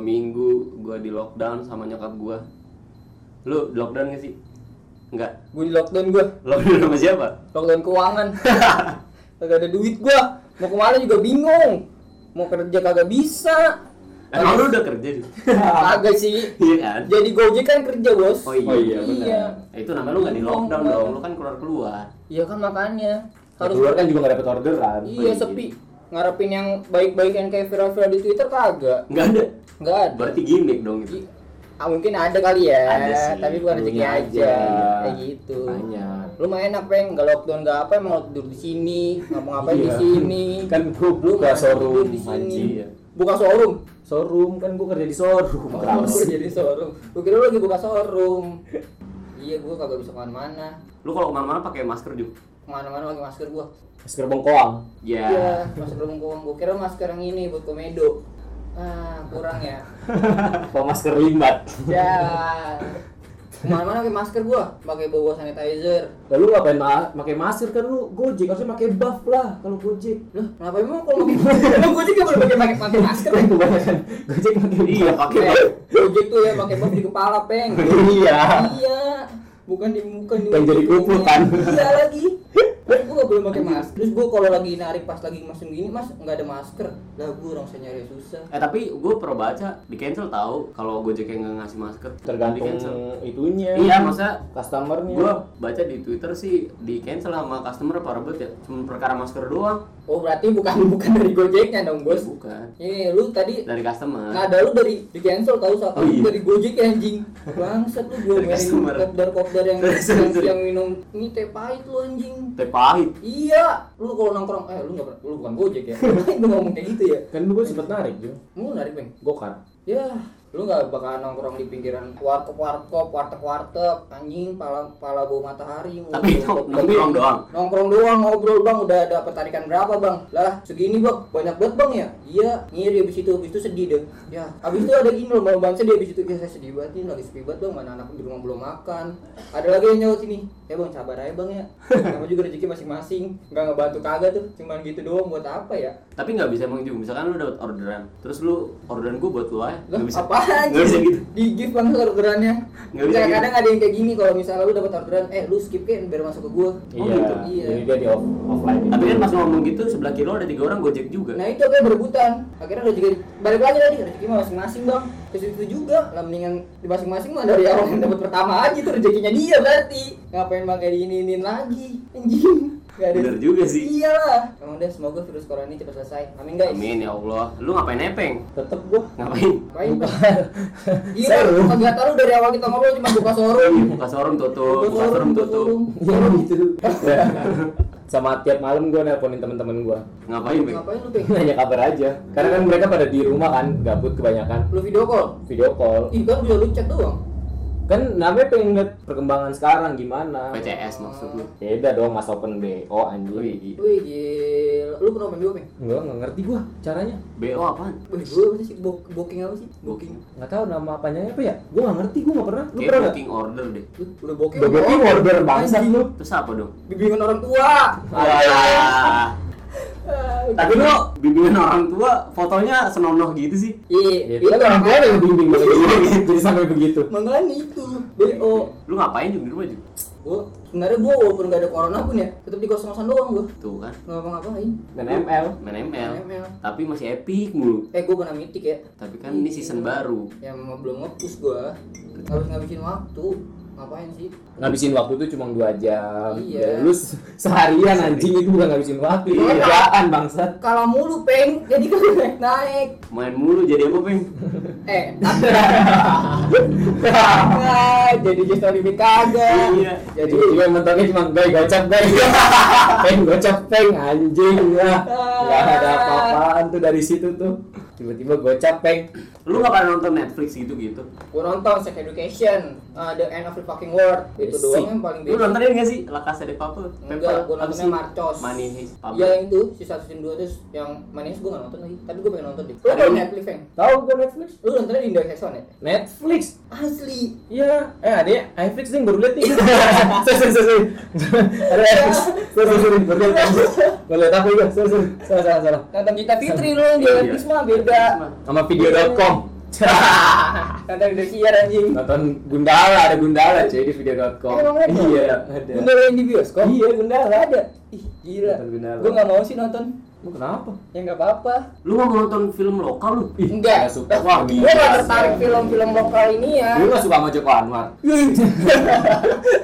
dua minggu gue di lockdown sama nyokap gue lu di lockdown gak sih enggak Gue di lockdown gue, lockdown sama siapa lockdown keuangan. kagak ada duit gue, mau ke mana juga bingung. Mau kerja kagak bisa. emang lu udah kerja di Kagak sih. iya kan Jadi Gojek kan kerja bos. oh iya, Oh iya, benar. Iya. Eh, itu namanya lu nggak di lockdown dong lu kan keluar keluar Iya kan makanya Harus keluar kan juga nggak dapet orderan. Iya sepi. Ngarepin yang baik-baik yang kayak viral-viral di Twitter kagak. nggak ada Nggak ada. berarti gimmick dong itu Ah, mungkin ada kali ya, Ada sih, tapi bukan rezeki aja. aja. Kayak gitu. Banyak. Lu main apa yang nggak lockdown nggak apa emang tidur di sini, ngapa-ngapain di Iya. sini. Kan gua Lu buka main showroom, di sini. anjing. Buka showroom. Showroom kan gua kerja di showroom. Oh, Males. jadi showroom. Lu kira lu lagi buka showroom. iya, gua kagak bisa ke mana-mana. lu kalau ke mana-mana pakai masker juga Ke mana-mana lagi masker gua. Masker bengkoang. ya Iya, masker bengkong. Gua kira masker yang ini buat komedo. Ah, kurang ya. Apa masker limbat? Ya. Ke mana-mana pakai masker gua, pakai bawa sanitizer. Lalu ngapain ma pakai masker kan lu Gojek harusnya pakai buff lah kalau Gojek. Loh, kenapa emang kalau Emang Gojek gak boleh pakai pakai pakai masker? Kan kebanyakan Gojek pakai iya pakai Gojek tuh ya pakai buff di kepala, Peng. Iya. Iya. Bukan di muka di Yang jadi kupu kan. Iya lagi. Gua gak boleh pakai masker. Terus gua kalau lagi narik pas lagi masuk gini, Mas, nggak ada masker. Lah gua orang saya nyari susah. eh tapi gue pernah baca di cancel tahu kalau gojek yang nggak ngasih masker di Tergantung cancel itunya. iya maksudnya customernya. gue baca di twitter sih di cancel sama customer parah banget ya cuma perkara masker doang Oh, berarti bukan bukan dari Gojeknya dong, Bos. bukan Ini lu tadi dari customer Nah, ada lu dari di cancel tahu saat Oh, iya. dari Gojek ya anjing. Bangsat lu gua Dari main customer. kopdar-kopdar yang, yang minum ini teh pahit lu anjing. teh pahit Iya, lu kalau nongkrong eh lu enggak lu bukan Gojek ya. lu ngomong kayak gitu ya. kan dulu gua sempet narik Jo. Lu narik, Bang. Gokar. Ya, lu nggak bakal nongkrong di pinggiran warkop warkop warteg warteg anjing pala pala bau matahari tapi ngobrol- nongkrong doang. nongkrong doang ngobrol bang. Udah ada pertarikan berapa bang? Lah segini bang. Banyak banget bang ya? Iya ngiri abis itu. Abis itu sedih deh. Ya abis itu ada gini loh mau bang sedih. Abis itu ya saya sedih banget nih lagi sepi banget bang. Mana anak di rumah belum makan. Ada lagi yang nyaut sini. Ya bang sabar aja bang ya. Nama juga rezeki masing-masing. Nggak ngebantu kagak tuh cuman gitu doang. Buat apa ya? Tapi nggak bisa emang juga. Misalkan lu dapat orderan terus lu orderan gue buat lu aja. Nggak bisa nggak bisa gitu di gift bang orderannya Nggak bisa Kayak kadang ada yang kayak gini kalau misalnya lu dapat orderan eh lu skip kan biar masuk ke gua Oh, iya. gitu. Iya. Jadi dia di off offline. tapi kan pas ngomong gitu sebelah kilo ada tiga orang gojek juga Nah itu kayak berebutan. Akhirnya rezeki balik lagi tadi rezeki masing-masing bang. Ke situ juga lah mendingan di masing-masing mah dari awal yang dapat pertama aja tuh rezekinya dia berarti. Ngapain pakai diinin lagi? Anjing. Gak ada. bener juga sih Iyalah. Emang deh semoga virus corona ini cepat selesai. Amin guys. amin ya allah lu ngapain nepeng Tetep gua ngapain Ngapain Seru. kagak tahu dari awal kita ngobrol cuma buka showroom. buka showroom tutup buka showroom tutup Ya gitu. Sama tiap malam gua nelponin temen-temen gua. ngapain Bang? Ngapain lu, Peng? Nanya kabar aja. Karena kan mereka pada di rumah kan, gabut kebanyakan. Lu video call? Video call. Ih, kan bisa lu chat doang. Kan namanya pengen lihat perkembangan sekarang gimana. PCS maksud lu Beda dong Mas Open BO anjing. Wih, gila. Lu pernah main BO, Peng? Enggak, enggak ngerti gua caranya. BO apaan? Wih, gue apa sih? Bo- booking apa sih? Booking. Nggak tahu nama apanya apa ya? Gua nggak ngerti, gua nggak pernah. Lu pernah booking order deh Lu udah booking. Booking order bangsat lu. Terus apa dong? Bimbingan orang tua. Alah. Tapi lu bimbingan orang tua fotonya senonoh gitu sih Iya, Itu kan orang tua yang bimbing banget. Jadi sampai begitu. Makanya itu. BO. Lu ngapain juga di rumah juga? Gua sebenarnya gua walaupun gak ada corona pun ya, tetap di kos-kosan doang gua. Tuh kan Nggak ngapa-ngapain. Dan ML. main ML ML. Tapi masih epic mulu Eh, gua pernah mitik ya. Tapi kan ini season baru Yang belum nge-push gua. Harus ngabisin waktu. Ngapain sih? Ngabisin waktu itu cuma 2 jam. Iya. Ya, Lu se- seharian anjing itu bukan ngabisin waktu, Iya. kerjaan bangsat. Kalah mulu, Peng. Jadi kan naik naik. Main mulu jadi apa peng? Eh, nah, jadi just limit kagak. Iya. Jadi Jadi juga mentoknya cuma gue gocap gue. peng gocap peng anjing ya. Gak ada apa-apaan tuh dari situ tuh. Tiba-tiba gocap peng. Lu gak pernah nonton Netflix gitu gitu? gua nonton Sex Education, uh, The End of the Fucking World. Itu doang yang paling Lu nontonin gak sih La Casa de Papel? Enggak, Apa nontonnya sih? Marcos. Heist Ya yang itu sisa season 2 terus yang manis gua gak nonton lagi. Tapi gua pengen nonton deh. Lu tau yang- Netflix, Feng? Tahu gue Netflix? Lu nontonnya di Indo One ya? Netflix. Asli. Iya, eh ada ya, Netflix nih baru lihat nih. Sorry, sorry, sorry. Ada Netflix. Sorry, sorry, sorry, baru lihat. Baru lihat apa juga? Sorry, sorry. Salah, salah, salah. Nonton Gita Fitri lu yang di Iya. Netflix mah beda. Juga. sama video.com Nonton Indosiar anjing. nonton Gundala ada Gundala cuy di video.com iya ada Gundala yang di bioskop? iya Gundala ada. Ih, gila. Gue nggak mau sih nonton. Lu kenapa Ya nggak apa-apa. Lu mau nonton film lokal lu? Enggak. nggak suka. Wah, gue nggak tertarik film-film lokal ini ya. lu gak suka sama Joko Anwar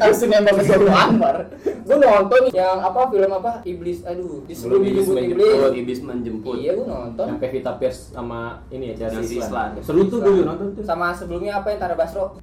Langsung nembak ke Joko Anwar. Gue nonton yang apa film apa? Iblis. Aduh, di sebelum Iblis menjemput. iblis. Iblis menjemput. Iya, gue nonton. yang Pevita Pierce sama ini ya Chelsea Islan seru tuh gue nonton tuh Sama sebelumnya apa yang Tara Basro?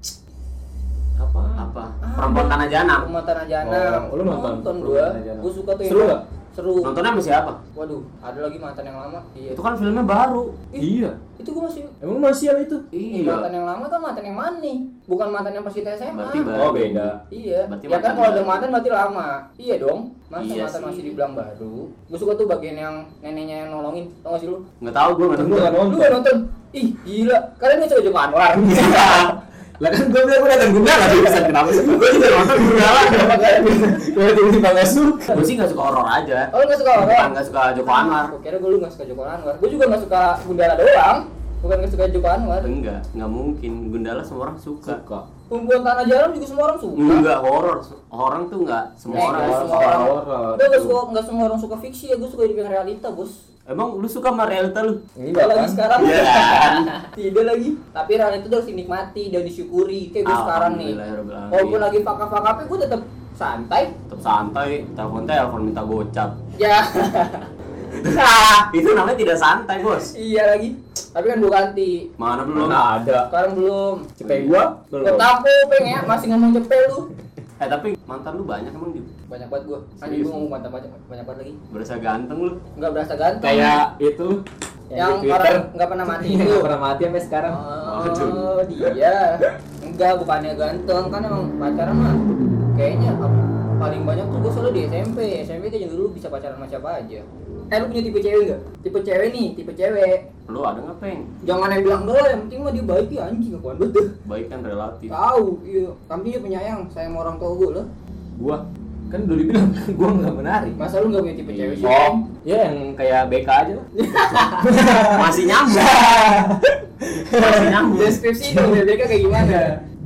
apa Apa? Perempuan Tanah Janang. Rumah Tanah Janang. Oh, lu nonton? Nonton Perempuan gua. Gue suka tuh yang Seru nggak? Seru. Nontonnya sama siapa? Waduh, ada lagi mantan yang lama. Iya. Itu kan filmnya baru. iya Itu gue masih emang masih yang itu Ih, Iya. mantan yang lama kan mantan yang mana nih? Bukan mantan yang pas kita SMA. Berarti baru. oh beda Iya. Berarti ya kan mantan kalau ada mantan berarti lama. Iya dong. Masa Iya mantan sih. masih dibilang baru. Gue suka tuh bagian yang neneknya yang nolongin. Tau gak sih lu? Nggak tahu gue nggak nonton. Lu gak nonton? Ih, gila. Kalian ini Joko Anwar. lah kan gue bilang gue nonton Gundala tuh bisa kenapa sih gue juga nonton Gundala kenapa kalian gue tiba-tiba gak suka Gue sih nggak suka horor aja. Oh, lu gak suka horor? nggak suka Joko Anwar. Gue kira gue lu gak suka Joko Anwar. Gue juga gak suka Gundala doang. Bukan gak suka Joko Anwar. Enggak, nggak mungkin. Gundala semua orang suka. suka Perempuan Tanah Jalan juga semua orang suka. Enggak horor. Orang tuh nggak semua orang nggak suka. semua orang. horor. Gue gak suka, gak semua orang suka fiksi ya. Gue suka hidup yang realita, bos. Emang lu suka sama realita lu? ini Tidak lagi sekarang. Iya. Tidak lagi. Tapi realita itu harus dinikmati dan disyukuri. Kayak gue sekarang nih. Walaupun lagi fakap-fakapnya gue tetap santai. tetap santai, telepon telepon minta gocap. Ya. itu namanya tidak santai, Bos. iya lagi. Tapi kan gue ganti. Mana belum? mana ada Sekarang belum. cepet gua Gue belum tahu peng ya, masih ngomong cepel lu. Eh, tapi mantan lu banyak emang di Banyak banget gue. Anjing Serius? gue ngomong banyak banyak banyak banget lagi. berasa ganteng lu. Enggak berasa ganteng. kayak itu yang di orang nggak pernah mati itu. nggak pernah mati sampai sekarang Oh, dia. Enggak, bukannya ganteng kan emang pacaran mah. Kayaknya apa- paling banyak tuh gue selalu di SMP. SMP kayaknya dulu bisa pacaran sama siapa aja. Eh lu punya tipe cewek enggak? Tipe cewek nih, tipe cewek. Lu ada nggak peng? Jangan yang bilang enggak, yang penting mah dia baik ya anjing akuan dah. Baik kan relatif. Tahu, iya. Kami dia penyayang, sayang orang tua gue loh. gua kan udah dibilang gua nggak menarik Masa lu enggak punya tipe cewek sih? oh ya yang kayak BK aja lah Masih nyambung. Masih nyambung. Deskripsi dong, BBK kayak gimana?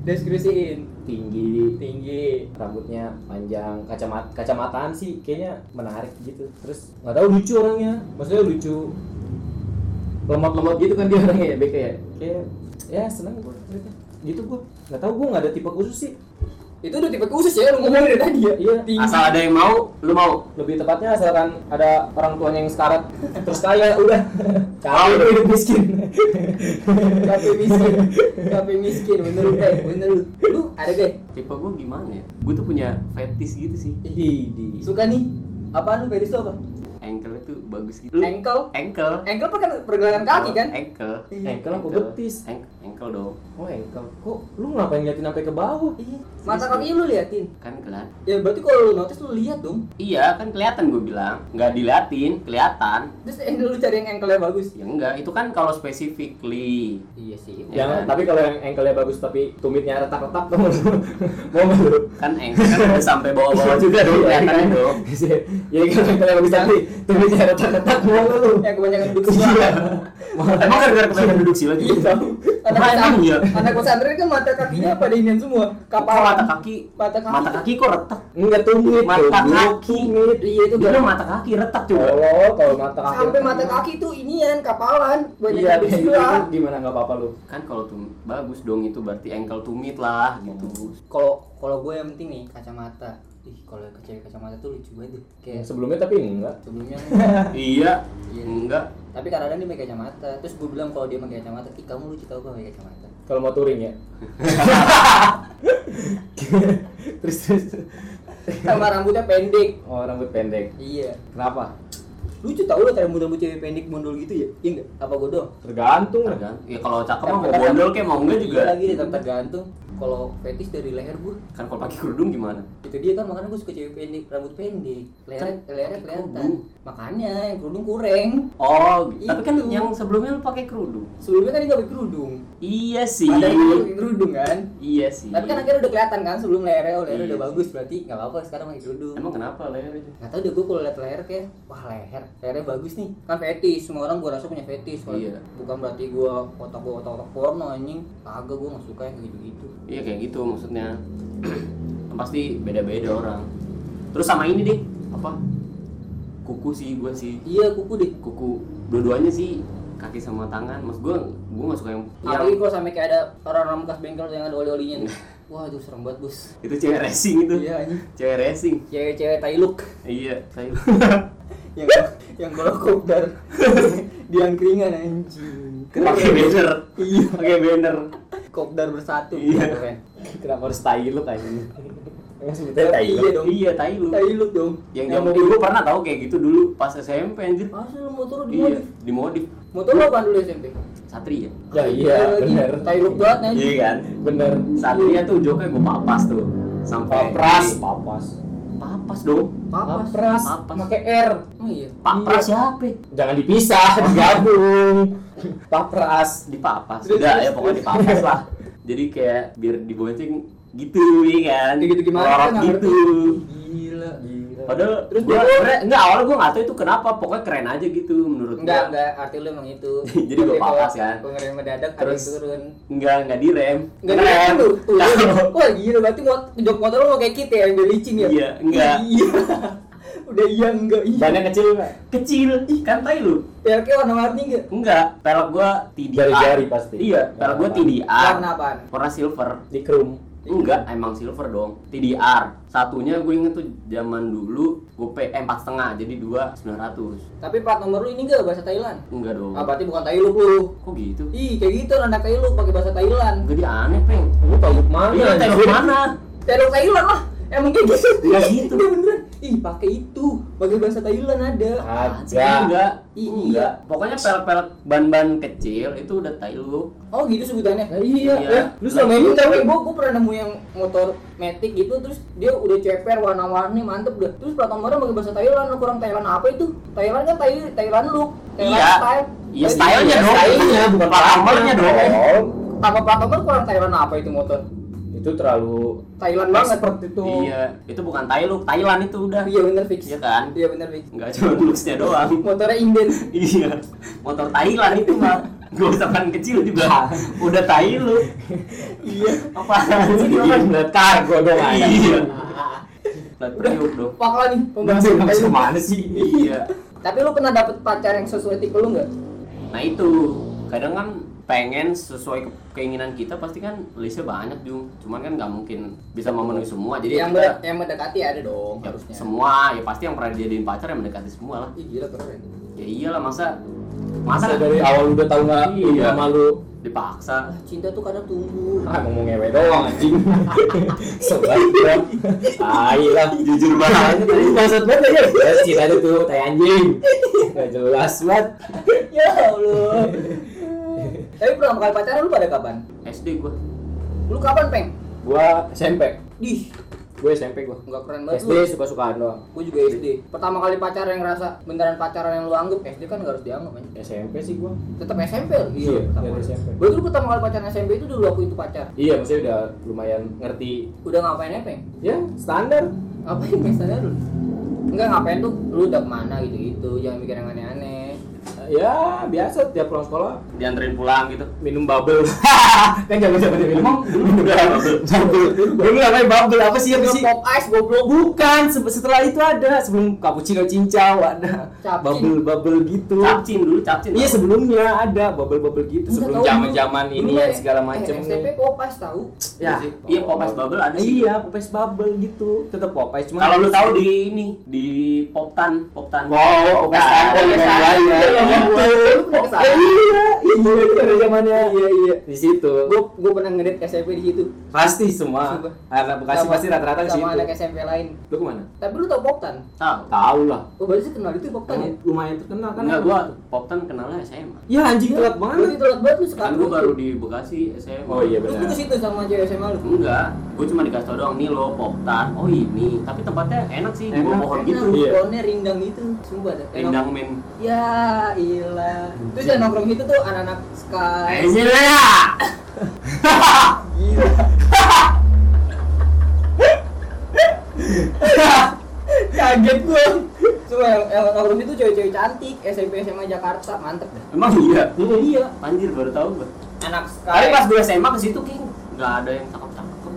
Deskripsiin. Tinggi Tinggi. rambutnya panjang kacamata kacamataan sih kayaknya menarik gitu terus nggak tahu lucu orangnya maksudnya lucu lemot-lemot gitu kan dia orangnya ya BK ya kayak ya seneng ternyata. gitu gua nggak tahu gua nggak ada tipe khusus sih Itu udah tipe khusus ya lu ngomongin dari tadi ya? Iya. Tinggi. Asal ada yang mau, lu mau. lebih tepatnya asalkan ada orang tuanya yang sekarat terus kaya udah Oh, kaya itu hidup miskin Kafe miskin, kafe miskin, bener lu, eh, bener lu. Lu ada deh, Tipe gua gimana ya? Gua tuh punya fetish gitu sih. Idi. suka nih. Apaan lu Feris tuh apa? Bagus gitu. Ankle? Ankle. Ankle kan pergelangan kaki kan? Ankle. Ankle apa betis? Ankle, ankle dong. Oh ankle. Kok lu ngapain ngeliatin sampai ke bawah? Iya. Mata kaki lu liatin. Kan kelihatan. Ya berarti kalau lu notice lu lihat dong. Iya, kan kelihatan gue bilang. Nggak diliatin, kelihatan. Terus eh, lu cari yang ankle-nya bagus. Ya enggak, itu kan kalau specifically. Iya sih. Ya Yang kan? tapi kalau yang ankle-nya bagus tapi tumitnya retak-retak tuh mau lu? Kan ankle kan sampai bawah-bawah juga dong, kelihatan dong. Jadi kalau ankle-nya bagus tapi tumitnya retak-retak mau nggak lu? Yang kebanyakan duduk Iya. sebelah. Emang gara-gara kebanyakan duduk sila Iya gitu? tahu. Anak pesantren, iya? anak pesantren kan mata kakinya pada inian semua. Kapal mata kaki? Mata kaki. Mata kaki kok retak? Enggak tumit. Mata kaki. Tumit. Iya itu gara- mata kaki retak juga. Oh, kalau mata kaki. sampai mata kaki tuh inian kapalan banyak Iya, itu gimana nggak apa-apa lu? Kan kalau tuh bagus dong itu berarti ankle tumit lah gitu. Kalau kalau gue yang penting nih kacamata. Ih, kalau ke cewek kacamata tuh lucu banget deh. Kayak Sebelumnya tapi enggak. sebelumnya Iya, Iya. enggak. tapi kadang-kadang dia pakai kacamata. Terus gue bilang kalau dia pakai kacamata, "Ih, kamu lucu tau gue pakai kacamata." Kalau mau touring ya. terus terus. Sama rambutnya pendek. Oh, rambut pendek. Iya. Kenapa? Lucu tau lo rambut-rambut cewek pendek mondol gitu ya? Iya enggak? Apa gue doang? Tergantung. Tergantung. Ya kalau cakep mah mau bondol kayak mau enggak juga. Iya lagi tetap tergantung. kalau fetish dari leher gue Kan kalau pakai kerudung gimana? itu dia kan makanya gue suka cewek pendek rambut pendek leher Kan lehernya pakai kelihatan makanya yang kerudung kurang Oh, tapi kan Itu. yang sebelumnya lu pakai kerudung. sebelumnya kan dia gak pakai kerudung Iya sih. ada yang pakai kerudung kan Iya sih. tapi kan akhirnya udah kelihatan kan sebelum lehernya oh lehernya Iya udah sih. bagus berarti nggak apa-apa sekarang pakai kerudung Emang kenapa leher itu? nggak tahu deh gue kalau liat leher kayak wah leher lehernya bagus nih kan fetish semua orang gue rasa punya fetish Kalau Iya. bukan berarti gue otak gue otak otak porno anjing kagak gue nggak suka yang gitu gitu Iya kayak gitu maksudnya. Pasti beda-beda orang. Terus sama ini deh, apa? Kuku sih gua sih. iya kuku deh Kuku dua-duanya sih kaki sama tangan. Mas gua gua gak suka yang apalagi kalau sampai kayak ada orang-orang bekas bengkel yang ada oli-olinya tuh wah itu serem banget bos itu cewek racing itu. iya anjing Cewek racing. cewek-cewek tai look Iya, saya. yang yang kalau kopdar di angkringan anjing Pakai banner. iya Pakai banner. kopdar bersatu Iya. keren Kenapa harus tai lu kayak gini? Emang sebetulnya tai iya lu? dong Iya, tai lu. tai look dong Yang zaman dulu gua pernah tahu kayak gitu dulu pas SMP anjir. Masa lu motor lu Iya, dimodif? dimodif. Motor lu apa dulu SMP? Satria. Ya iya, bener. Tai look banget anjing. Iya kan? Bener. Satria tuh joknya gua papas tuh. Sampai Papras, papas. Papas dong. Papas. Papras, Papas. pakai R. Oh iya. Pak Iya. Siapa? Jangan dipisah, digabung. Papras. Di papas. Udah ya pokoknya di papas lah. Jadi kayak biar dibonceng gitu ya kan. Gitu gimana? Lorot gitu. Gila. Padahal Terus gua sebenernya- enggak awalnya gua nggak tahu itu kenapa, pokoknya keren aja gitu menurut Enggak, gua. enggak, arti lu emang itu. Jadi gua papas kan. Pengereman mendadak ada Terus yang turun. Enggak, enggak direm. Enggak ada Rem. lu. Wah, gila berarti mau jok motor lu mau kayak kita yang udah licin ya? Iya, enggak. Iya. Udah iya enggak iya. Bannya kecil nggak? Kecil, ih kan tai lu. Peleknya warna-warni enggak? Enggak, pelek gua TDR. Jari-jari pasti. Iya, pelek gua TDR. Warna apaan? Warna silver. Di krum. Enggak, emang silver dong. TDR. Satunya gue inget tuh zaman dulu gue P empat setengah, jadi dua sembilan ratus. Tapi plat nomor lu ini enggak bahasa Thailand? Enggak dong. Ah, berarti bukan Thailand lu. Kok gitu? Ih, kayak gitu anak Thailand pakai bahasa Thailand. Dia aneh, peng. Lu tahu mana? Iya, tahu mana? Thailand Thailand lah. Emang kayak gitu. Nggak gitu. Iya beneran. Ih, pakai itu. Pakai bahasa Thailand ada. Ada. enggak. Iya. Enggak. Pokoknya pelek-pelek ban-ban kecil itu udah tai lu. Oh, gitu sebutannya. Nah, iya. Iya. Eh, lu selama ini Tapi tahu gua, gua pernah nemu yang motor Matic gitu terus dia udah ceper warna-warni mantep dah. Terus plat nomornya pakai bahasa Thailand, kurang Thailand apa itu? Thailand kan Thailand, Thailand look. Thailand Iya. style. Iya, stylenya iya, dong. Stylenya bukan Plat nomornya dong. Tanpa plat nomor kurang Thailand apa itu motor? Itu terlalu Thailand banget. expert itu. Iya, itu bukan tai lu, Thailand itu udah. Iya bener fix. Iya kan? Iya bener fix. Enggak cuma looks-nya doang. Motornya inden. iya. Motor Thailand itu mah. Gak usah ban kecil juga. Udah tai lu. Iya. Apaan sih Itu kan bener kargo dong. anjing. Iya. Plat priuk dong. Pakla nih Pembahasan Thailand. mana sih? Iya. Tapi lu pernah dapet pacar yang sesuai tipe lu nggak? Nah itu kadang kan pengen sesuai ke- keinginan kita pasti kan listnya banyak Jung cuman kan nggak mungkin bisa memenuhi semua jadi yang kita- ber- yang mendekati ada dong ya, harusnya. semua ya pasti yang pernah dijadiin pacar yang mendekati semua lah Ih gila keren. ya iyalah masa Masa masa dari awal udah tahu nggak Iya. iya. malu dipaksa Ah, cinta tuh kadang tunggu. ah ngomong ngewe doang anjing sobat bro tai lah jujur banget maksud banget aja ya cinta itu tuh tai anjing nggak jelas banget ya Allah. Tapi pertama kali pacaran lu pada kapan? SD gua Lu kapan peng? gua SMP Dih, gue SMP gua nggak keren banget SD lu. suka sukaan doang Gue juga SD. Pertama kali pacaran yang ngerasa beneran pacaran yang lu anggap SD kan nggak harus dianggap kan. SMP sih gua Tetap SMP lu. Iya, pertama kali. SMP. Berarti lu pertama kali pacaran SMP itu dulu aku itu pacar. iya maksudnya udah lumayan ngerti Udah ngapain ya peng? ya standar Apa yang biasanya lu? Enggak ngapain tuh? Lu udah ke mana gitu-gitu? Jangan mikir yang aneh-aneh. Ya biasa tiap pulang sekolah. Dianterin pulang gitu. Minum bubble. Kan jangan jangan minum Emang dulu bubble? bubble. Dulu namanya bubble? Apa sih apa sih Pop ice goblok. bukan se- setelah itu ada. Sebelum cappuccino cincau ada. Capcin. bubble bubble gitu. Capcin dulu capcin. Iya sebelumnya ada bubble bubble gitu. Sebelum zaman zaman ini ya segala eh, macam SMP nih. Pop ice tahu. ya. Iya popeyes bubble ada sih. Iya popeyes bubble gitu. Tetap popeyes cuma kalau lu tahu di ini di poptan poptan. Oh, Tan, oh, Popeyes iya, iya, iya. Lu Oh, ke sana? iya, iya iya itu pada zamannya Iya iya. di situ Gue gue pernah ngedit SMP di situ. pasti semua anak bekasi pasti rata-rata di situ Sama anak SMP lain. lu ke mana Tapi lu tau Poktan? tahu tahu lah Oh berarti sih kenal itu Poktan ya? lumayan terkenal kan enggak gua Poptan kenalnya SMA ya anjing telat banget telat banget lu kan sekarang. gua baru di Bekasi SMA Oh iya, Lu benar. tuh ke situ sama cewek SMA lu. enggak gua cuma dikasih tau doang nih lo Poptan oh ini tapi tempatnya enak sih di pohon Enak, gitu Iya. pohonnya rindang gitu. Sumpah dah. Rindang men Ya ilah. Terus yang nongkrong itu tuh anak-anak Sky. eh sini ya Gila. Kaget gue. Cuma yang, yang nongkrong itu cewek-cewek cantik, SMP SMA Jakarta, mantep emang iya Iya. anjir baru tahu gua Anak Sky. tapi pas gua SMA ke situ king nggak ada yang cakep cakep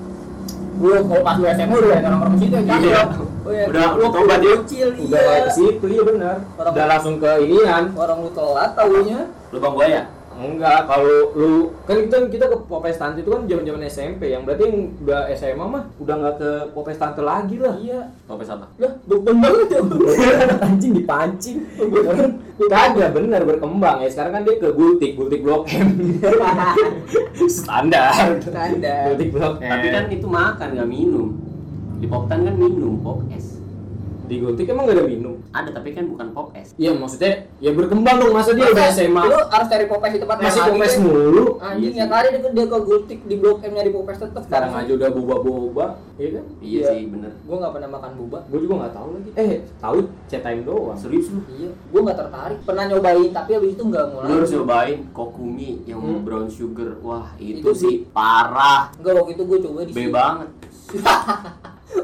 gue kalau pas gue SMA udah ada nongkrong situ ya cakep. Oh, iya. Udah- udah tobat dia. kecil udah iya. ke situ iya benar Orang- udah langsung ke inian Orang lu telat taunya. lubang buaya enggak kalau lu kan kita kita ke Popes Tante itu kan zaman-zaman SMP yang berarti yang udah SMA mah udah nggak ke Popes Tante lagi lah Iya. topes apa Lah, beban banget ya. anjing dipancing kagak bener berkembang ya sekarang kan dia ke Gultik Gultik Blok M standar Standar. Gultik Blok M tapi kan itu makan nggak minum di Poptan kan minum pop es di Gultik emang gak ada minum? Ada tapi kan bukan pop es iya maksudnya ya berkembang dong masa dia udah SMA Lu harus cari popes di tempat masih yang Popes lagi, mulu. Anjing Iya yang kali dia, dia ke gultik di blok M nyari popes tetep sekarang aja udah boba-boba iya kan? Iya Iya. sih bener. Gue gak pernah makan boba. gue juga nggak tahu lagi. Eh tahu chat time doang. Serius lu? Iya, gue gak tertarik. Pernah nyobain tapi abis itu gak mulai. lu harus cobain kokumi yang Hmm. brown sugar. Wah itu, Itu sih parah. Enggak waktu itu gue coba di B sini. banget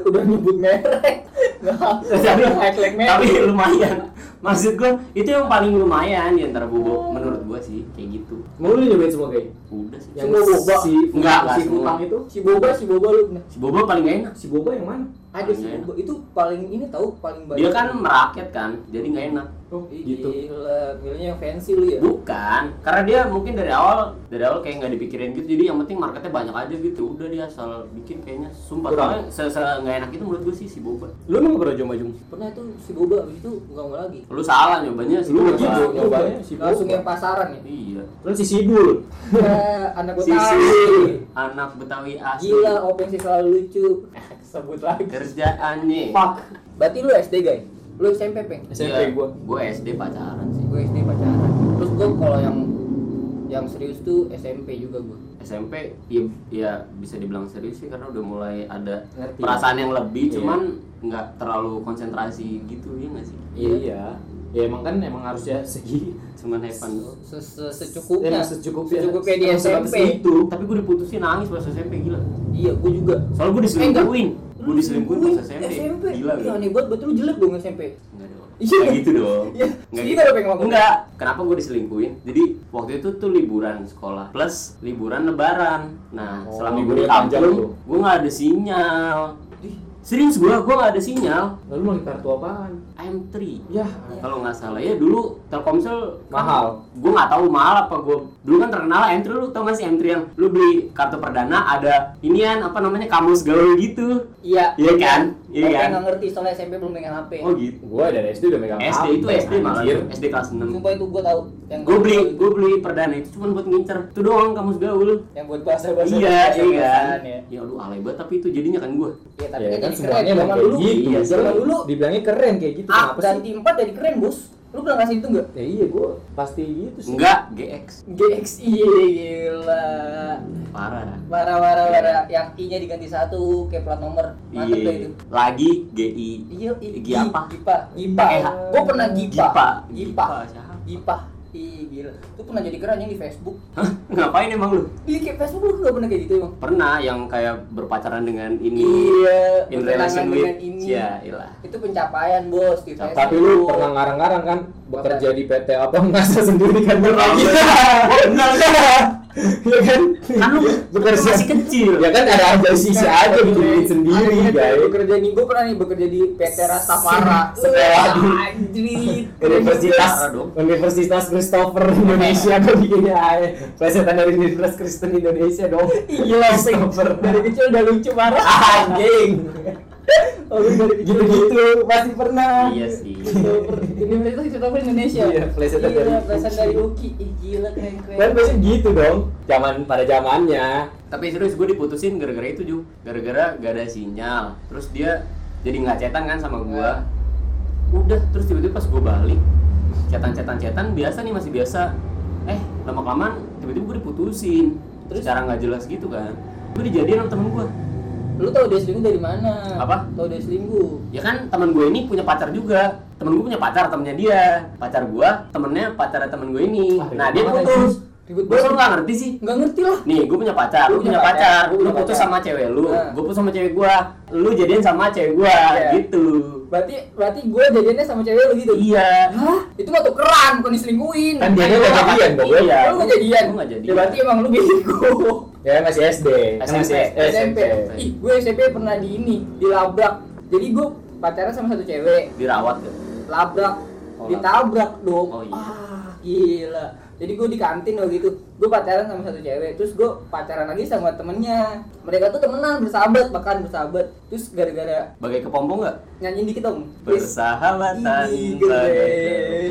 Udah nyebut merek. Gak tapi, merek. tapi lumayan maksud gua itu yang paling lumayan di antara bobo menurut gua sih kayak gitu mau lu nyobain semua kayak udah sih yang Semua boba. si Enggak, si. Kutang itu Si boba, si boba lu. Si bobo paling gak enak si boba yang mana ada si boba. Itu paling ini tahu paling banyak. dia kan merakyat kan jadi nggak enak oh gitu Gila, milihnya yang fancy lu ya. bukan karena dia mungkin dari awal dari awal kayak nggak dipikirin gitu jadi yang penting marketnya banyak aja gitu udah dia asal bikin kayaknya sumpah Kurang. soalnya nggak enak itu menurut gue sih si boba lu emang nggak pernah coba jung Pernah tuh si boba abis itu enggak mau lagi. lu salah nyobanya si Lu boba gitu. nyobanya si Langsung boba. yang pasaran ya. iya terus si sidul Ya, anak Betawi. si anak betawi asli Gila, openg sih selalu lucu. Sebut lagi. kerjaannya Fuck. Berarti lu SD, guys? Lu SMP, Peng? SMP gua. gue SD pacaran sih Gue SD pacaran. Terus gue kalau yang yang serius tuh SMP juga gue. SMP ya, ya bisa dibilang serius sih karena udah mulai ada Ngerti. perasaan yang lebih Iya. cuman nggak terlalu konsentrasi gitu ya nggak sih iya ya emang kan emang harusnya segi cuman fun doang Se -se Secukupnya. Secukupnya. Secukupnya di SMP. itu. tapi gue diputusin nangis pas SMP gila Iya, gue juga. soalnya gue diselingkuhin gue diselingkuhin pas SMP SMP. gila Iya, gila aneh banget. Lu jelek dong SMP. Enggak dong. Iya. Nggak gitu dong. Iya. Nggak Gitu pengen. Enggak. Kenapa gue diselingkuhin? Jadi waktu itu tuh liburan sekolah plus liburan lebaran. Nah, Oh, selama gue di liburnya panjang kampung, tuh. gue nggak ada sinyal. Serius gue, gue nggak ada sinyal. lalu mau kartu apaan M3. ya Kalau nggak salah ya dulu Telkomsel kan Mahal. Gue nggak tahu mahal apa gue. Dulu kan terkenal M3 lu tau gak sih M3 yang lu beli kartu perdana ada inian apa namanya kamus gaul gitu. Iya. Iya kan? Iya kan? nggak ngerti soalnya SMP belum pegang HP. Oh gitu. gua dari SD udah megang SD itu HP, SD malah anjir. SD kelas 6 Sumpah itu gue tahu. Yang gue beli gue beli perdana itu cuma buat ngincer itu doang kamu gaul yang buat bahasa bahasa iya iya kan ya. ya lu alay banget tapi itu jadinya kan gue Iya, tapi ya kan semuanya keren emang zaman kayak dulu. gitu Iya, zaman dulu dibilangnya keren kayak gitu Ah, ganti 4 jadi keren, Bos. Lu pernah ngasih itu enggak? ya iya gua pasti gitu sih enggak GX GXI gila. parah dah Parah parah parah. Yang I-nya diganti satu kayak plat nomor. Mantep tuh iya itu. lagi GI Iya, i- Gi apa? Gipa, Gipa. Gue pernah Gipa. Gipa Gipa. Gipa. Ih, gila. Itu pernah jadi keren yang di Facebook. Hah? ngapain emang lu Iya, kayak Facebook lu gak pernah kayak gitu emang. pernah yang kayak berpacaran dengan ini Iya, in relation with dengan ini. ya ilah Itu pencapaian, Bos, di Facebook. tapi lu pernah ngarang-ngarang kan bekerja di PT apa nggak sendiri kan berbagi benar ya kan kan lu Bekerja. masih kecil ya kan ada aja sisi aja bikin sendiri Ada guys bekerja nih, gue pernah nih bekerja di PT Rastafara. Sekolah di-. Universitas. Universitas Christopher Indonesia kok bikinnya aja plesetan dari Universitas Kristen Indonesia dong Peng. Christopher Dari kecil udah lucu parah. anjing Oh, gitu-gitu. pasti pernah. Iya sih. Christopher. Ini itu Christopher Indonesia. Iya, plesetan dari Gila, dari Uki. Ih, gila keren keren. kan pasti gitu dong zaman pada zamannya. Tapi serius gue diputusin gara-gara itu juga gara-gara gak ada sinyal. Terus dia jadi nggak cetan kan sama gue udah terus tiba-tiba pas gue balik cetan cetan cetan biasa nih masih biasa. Eh lama kelamaan tiba-tiba gue diputusin. Terus? Cara nggak jelas gitu kan. Gue dijadiin sama temen gue Lu tau dia selingkuh dari mana? Apa? Tau dia selingkuh. ya kan temen gue ini punya pacar juga temen gue punya pacar temennya dia pacar gue temennya pacar temen gue ini Ah, nah ribet dia putus Ribet gue banget. nggak ngerti sih Nggak ngerti lah. Nih, gue punya pacar, Lu lu punya pacar, pacar, gua lu punya putus pacar. sama cewek lu, Nah. gue putus sama cewek gua, lu jadian sama cewek gua, Iya. gitu. Berarti berarti gue jadiannya sama cewek lu gitu. Iya. Hah? Itu mah tukeran, bukan diselingkuhin. Kan dia Gua udah jadian, goblok. Iya. Lu nggak jadian. Gua nggak jadian. Ya berarti emang lu bego. ya masih SD SMP. masih SMP. SMP Ih, gue SMP pernah di ini, dilabrak. Jadi gue pacaran sama satu cewek, Dirawat kan. labrak, ditabrak dong. Oh, iya. Ah, gila. Jadi gue di kantin waktu itu, gue pacaran sama satu cewek, terus gue pacaran lagi sama temennya. Mereka tuh temenan, bersahabat, bahkan bersahabat. Terus gara-gara Bagai kepompong nggak? nyanyiin dikit dong. Bagai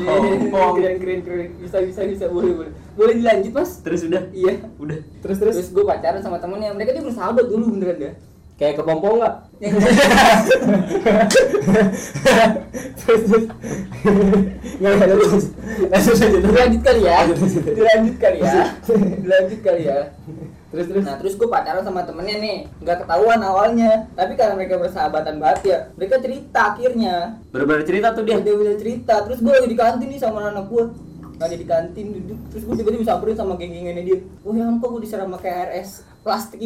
kepompong. keren keren keren bisa bisa bisa boleh boleh boleh dilanjut mas Terus udah, iya udah. terus terus terus gue pacaran sama temennya mereka tuh bersahabat dulu beneran ya kayak kepompong nggak terus terus nggak? Ada terus terus dilanjut kali ya. Dilanjut kali ya. Dilanjut kali ya. Terus terus. Nah terus gue pacaran sama temennya nih. Nggak ketahuan awalnya. Tapi karena mereka bersahabatan banget ya mereka cerita akhirnya. Bener-bener cerita tuh dia. dia udah cerita. Terus gue lagi di kantin nih sama anak gue ada di kantin duduk. Terus gue tiba-tiba disamperin sama geng-gengannya dia. Oh ya ampun gue diserang pakai RS plastik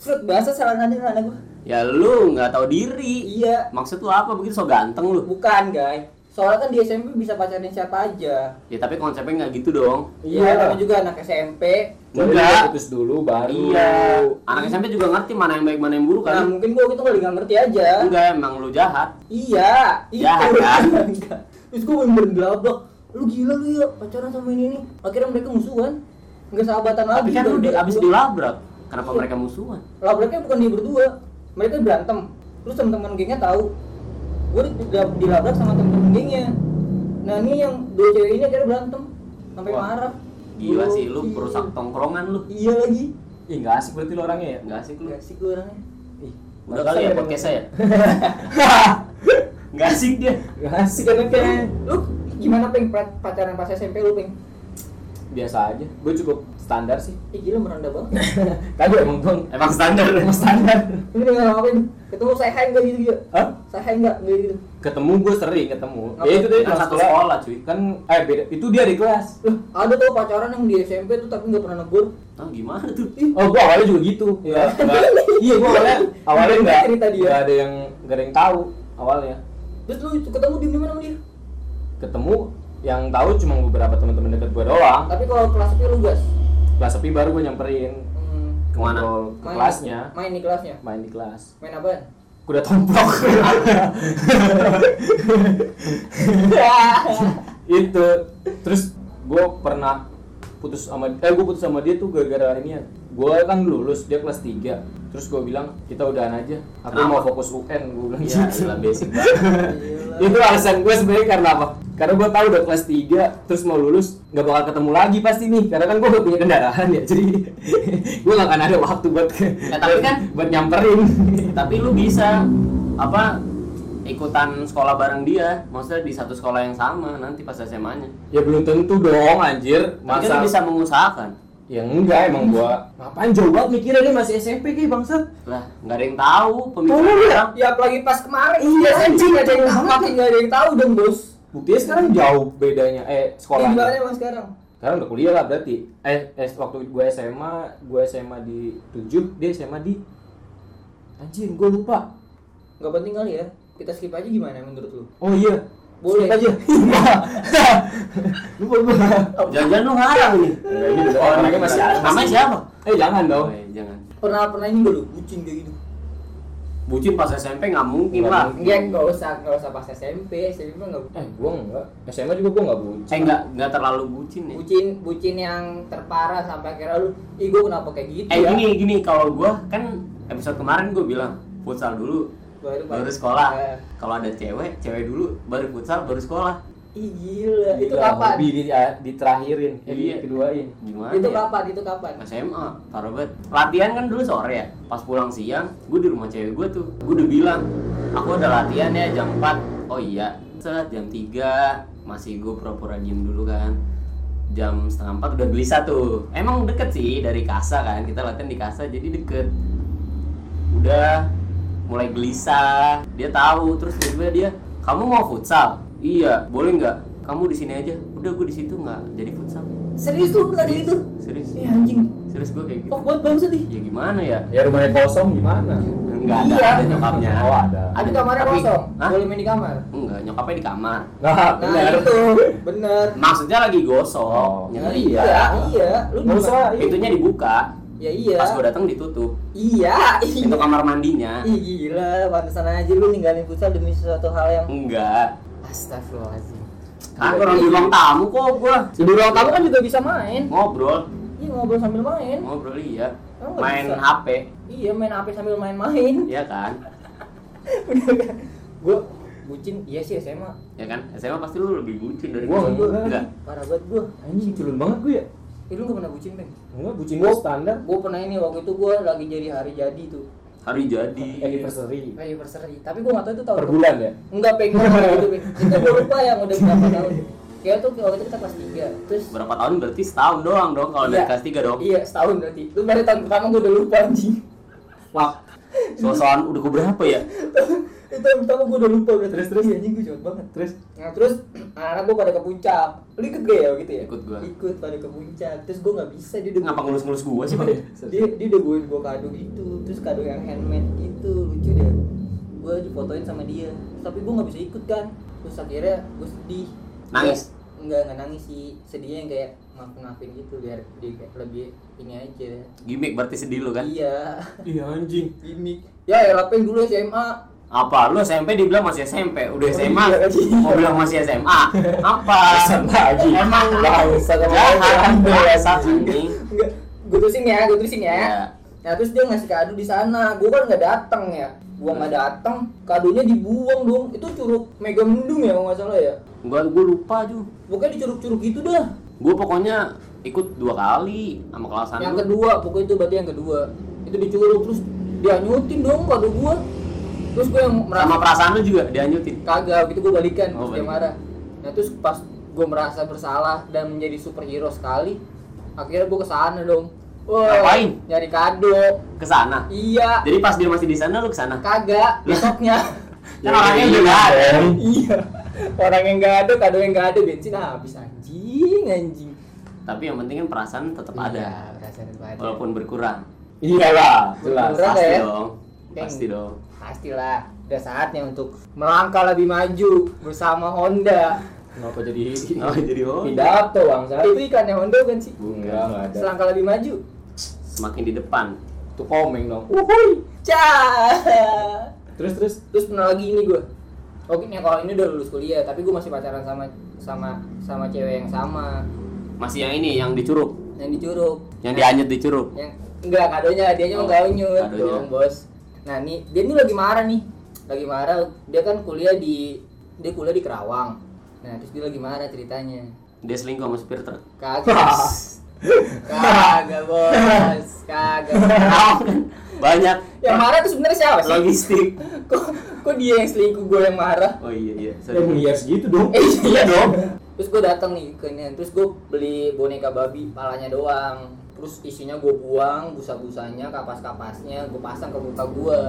gitu Frut, biasa serangannya anak gue Ya lu nggak tahu diri. iya Maksud lu apa begitu so ganteng lu? bukan guys soalnya kan di SMP bisa pacaran siapa aja Ya tapi konsepnya nggak gitu dong. iya namanya juga anak SMP Enggak. putus dulu baru Iya. Anak SMP juga ngerti mana yang baik mana yang buruk nah kan. mungkin gue gitu kali nggak ngerti aja Enggak, emang lu jahat. iya Jahat, itu. kan? Enggak. terus gue bener-bener lu gila lu ya pacaran sama ini nih akhirnya mereka musuhan nggak sahabatan lagi Tapi kan lu di, abis gua. dilabrak. Kenapa mereka musuhan? labraknya bukan dia berdua. Mereka berantem. Terus teman-teman gengnya tahu. Gue di- dilabrak sama teman-teman gengnya. Nah ini yang dua cewek ini akhirnya berantem. Sampai Wah, marah. Gila Gokil. sih lu perusak tongkrongan lu. iya lagi. Ih nggak asik berarti lo orangnya ya? Enggak asik lu. gak asik gue orangnya. Ih Udah kali ya podcastnya ya? Enggak asik dia. nggak asik kan kayak lu gimana peng pra- pacaran pas SMP lu peng biasa aja gue cukup standar sih Ih gila merendah banget kagak emang bang Emang standar. emang standar Lu dengan ngapain? Ketemu saya hai enggak gitu gitu? Hah? Saya hai enggak enggak gitu? ketemu gue sering ketemu Apa? ya itu tadi Kan kelas satu sekolah. cuy. kan eh beda itu dia di kelas Loh, ada tuh pacaran yang di SMP tuh tapi enggak pernah negur. Ah gimana tuh? oh gue awalnya juga gitu ya nggak iya gue awalnya awalnya Gimana nggak cerita dia? nggak ada yang nggak ada yang tahu awalnya Terus lu ketemu di mana sama dia? ketemu yang tahu cuma beberapa teman-teman dekat gue doang. Tapi kalau kelas sepi lu gas. kelas sepi baru gue nyamperin. Hmm, Ke mana? ke main- kelasnya. Main di kelasnya. main di kelas. Main apa? kuda tomplok. Itu. Terus gue pernah putus sama eh gue putus sama dia tuh gara-gara ini ya. Gue kan lulus dia kelas 3 terus gue bilang kita udahan aja. Aku Kenapa? mau fokus UN gue bilang Ya, gitu basic banget. itu alasan gue sebenarnya karena apa karena gue tahu udah kelas 3 terus mau lulus nggak bakal ketemu lagi pasti nih karena kan gue udah punya kendaraan ya jadi gue gak akan ada waktu buat Ya, tapi kan- buat nyamperin Tapi lu bisa apa ikutan sekolah bareng dia, maksudnya di satu sekolah yang sama nanti pas SMA-nya. ya belum tentu dong anjir Tapi kan masa lu bisa mengusahakan. ya enggak emang gua ngapain jauh banget mikirnya dia masih SMP kayak bangsat Lah, nggak ada yang tahu pemikiran Oh, orang. Ya apalagi pas kemarin Iya, iya, anjing, enggak ada yang makin enggak ada yang tahu dong, Bos. Buktinya sekarang jauh bedanya eh Di sekolahnya mana emang sekarang? sekarang udah kuliah lah berarti eh, eh waktu gue SMA gue SMA di 7 dia SMA di anjir gue lupa Enggak penting kali ya. Kita skip aja gimana menurut lu? oh iya Boleh. Skip aja gue Jangan-jangan lu ngarang nih. Orangnya masih ada Namanya siapa? eh jangan dong Oh, iya, jangan. Pernah pernah ini enggak lu bucin kayak gitu? Bucin pas SMP nggak mungkin Nggak lah. Enggak, enggak usah enggak usah pas SMP, SMP mah enggak eh gue enggak SMA juga gue enggak bucin. Eh nggak nggak terlalu bucin ya. bucin bucin yang terparah sampai akhirnya lu ih gua kenapa kayak gitu Eh ya? gini gini kalau gua kan episode kemarin gua bilang futsal dulu baru baru. sekolah. Eh. kalau ada cewek cewek dulu baru futsal baru sekolah Ih gila, itu Gila, kapan? hobi di, ah, diterakhirin, eh, Iya. dikeduain. gimana Itu ya? kapan? Itu kapan? SMA, parah banget. Latihan kan dulu sore ya. Pas pulang siang, gue di rumah cewek gue tuh. Gue udah bilang, aku ada latihan ya jam 4. Oh iya. Set jam 3 masih gue pura-pura diem dulu kan. Jam setengah 4 udah gelisah tuh. Emang deket sih dari Kasa kan. Kita latihan di Kasa jadi deket. Udah mulai gelisah. Dia tahu terus tiba-tiba dia, "Kamu mau futsal?" "Iya, boleh nggak?" "Kamu di sini aja." "Udah, gue di situ nggak jadi futsal." Serius tuh tadi itu? Serius. Eh anjing. Serius gue kayak gitu. Kok buat bangsa nih? Ya gimana ya? Ya rumahnya kosong gimana? Enggak ada, Iya. ada nyokapnya. Oh ada. Ada kamarnya Tapi- kosong. Hah? Boleh main di kamar. Enggak, nyokapnya di kamar. Nah, Nah, benar. itu bener. Maksudnya lagi gosok, Oh. nyari. Iya, iya. Lu Nggak usah. gimana? Pintunya dibuka. Ya iya. Pas gue datang ditutup. Iya, iya. Pintu kamar mandinya. Ih gila, pantesan aja lu ninggalin futsal demi sesuatu hal yang Enggak. Astagfirullahaladzim. Kan orang di ruang tamu kok gua Di ruang tamu kan juga bisa main. ngobrol, Iya ngobrol sambil main. ngobrol iya. Oh, Main bisa. HP, Iya main HP sambil main-main. ya kan? Udah kan? Gue bucin, iya sih SMA. Ya kan? SMA pasti lu lebih bucin dari Gua gua. enggak. Enggak. Parah banget gue. Anjing culun banget gue ya. Eh lu gak pernah bucin, Bang? Enggak, bucin gue standar. Gue pernah ini waktu itu gue lagi jadi hari jadi tuh. Hari jadi. Anniversary. Anniversary. Tapi gue gak tau itu tahun Per bulan ya? Enggak pengen gitu. Itu gue lupa yang udah berapa tahun. Kayak tuh waktu itu kita kelas 3 Terus Berapa tahun berarti setahun doang dong kalau dari Iya. kelas 3 dong. Iya setahun berarti Itu baru tahun pertama gue udah lupa anjing Wah. Sosokan udah ke berapa ya? Itu tahun pertama gue udah lupa berarti Terus, terus? Iya, anjing gue cepet banget Terus Nah terus anak-anak gue pada ke puncak Lu ikut gak ya gitu ya? Ikut gua. Ikut pada ke puncak Terus gue gak bisa dia udah Ngapa ngelus-ngelus gua sih, Bang? dia, dia udah gue gue kado gitu Terus kado yang handmade gitu Lucu deh Gue difotoin sama dia Tapi gue gak bisa ikut kan Terus akhirnya gue sedih Nangis? Enggak, enggak nangis sih Sedihnya yang kayak maafin-maafin gitu Biar dia kayak lebih ini aja Gimik berarti sedih lu kan? Iya Iya anjing. Gimik Ya ya rapin dulu SMA Apa? Lu SMP dibilang masih SMP, udah Oh, SMA iya, mau bilang masih SMA. Apa? Lagi. Emang jahat, orang. bangsa anjing. Enggak, gue terusin ya, gue terusin ya. Iya. Nah terus dia ngasih kado di sana, gue kan nggak datang ya. Gua nggak datang, kadonya dibuang dong. Itu curug Mega Mendung ya kalau nggak salah ya. Gua gua lupa juga. Pokoknya di curug-curug gitu dah. Gua pokoknya ikut dua kali sama kelasan Yang kedua, pokoknya itu berarti yang kedua. Itu di curug terus dianyutin dong kado gua. Terus gue yang merasa sama perasaan lu juga dianyutin. kagak gitu gue balikan Oh, terus dia marah nah terus pas gue merasa bersalah dan menjadi superhero sekali akhirnya gue ke sana dong Woi, Ngapain? nyari kado Ke sana. iya Jadi pas dia masih di sana lu ke sana. kagak besoknya Kan orangnya udah nggak ada. iya orang yang nggak ada kado yang nggak ada bensin habis anjing anjing Tapi yang penting kan perasaan tetap ada. Iya, perasaan itu ada. Walaupun berkurang. Iyalah, jelas. Berkurang Pasti ya? dong. Pasti dong. Pastilah udah saatnya untuk melangkah lebih maju bersama Honda Kenapa jadi Oh, jadi oh. pidato bangsa? itu ikannya Honda kan sih Enggak, enggak ada. selangkah lebih maju Semakin di depan. Itu komeng dong. Wuhui, cah. Terus terus Terus pernah lagi ini gue. Oke, nih kalau ini udah lulus kuliah, tapi gue masih pacaran sama sama sama cewek yang sama, Masih yang ini yang di Curug. yang di Curug. Yang dianyut di Curug. Yang enggak kadonya, dia Oh, enggak nyut kadonya. dong, Bos. Nah, nih dia ini lagi marah nih. Lagi marah, dia kan kuliah di dia kuliah di Kerawang. Nah, terus dia lagi marah ceritanya. Dia selingkuh sama supir truk. Kagak. Kagak, Bos. Kagak. Banyak yang marah tuh sebenarnya siapa sih? logistik. Kok kok dia yang selingkuh gue yang marah? Oh iya iya. ya Sorry. liar segitu dong. Eh iya dong. Terus gue datang nih ke ini, terus gue beli boneka babi, palanya doang. Terus isinya gue buang, busa-busanya, kapas-kapasnya, gue pasang ke muka gue.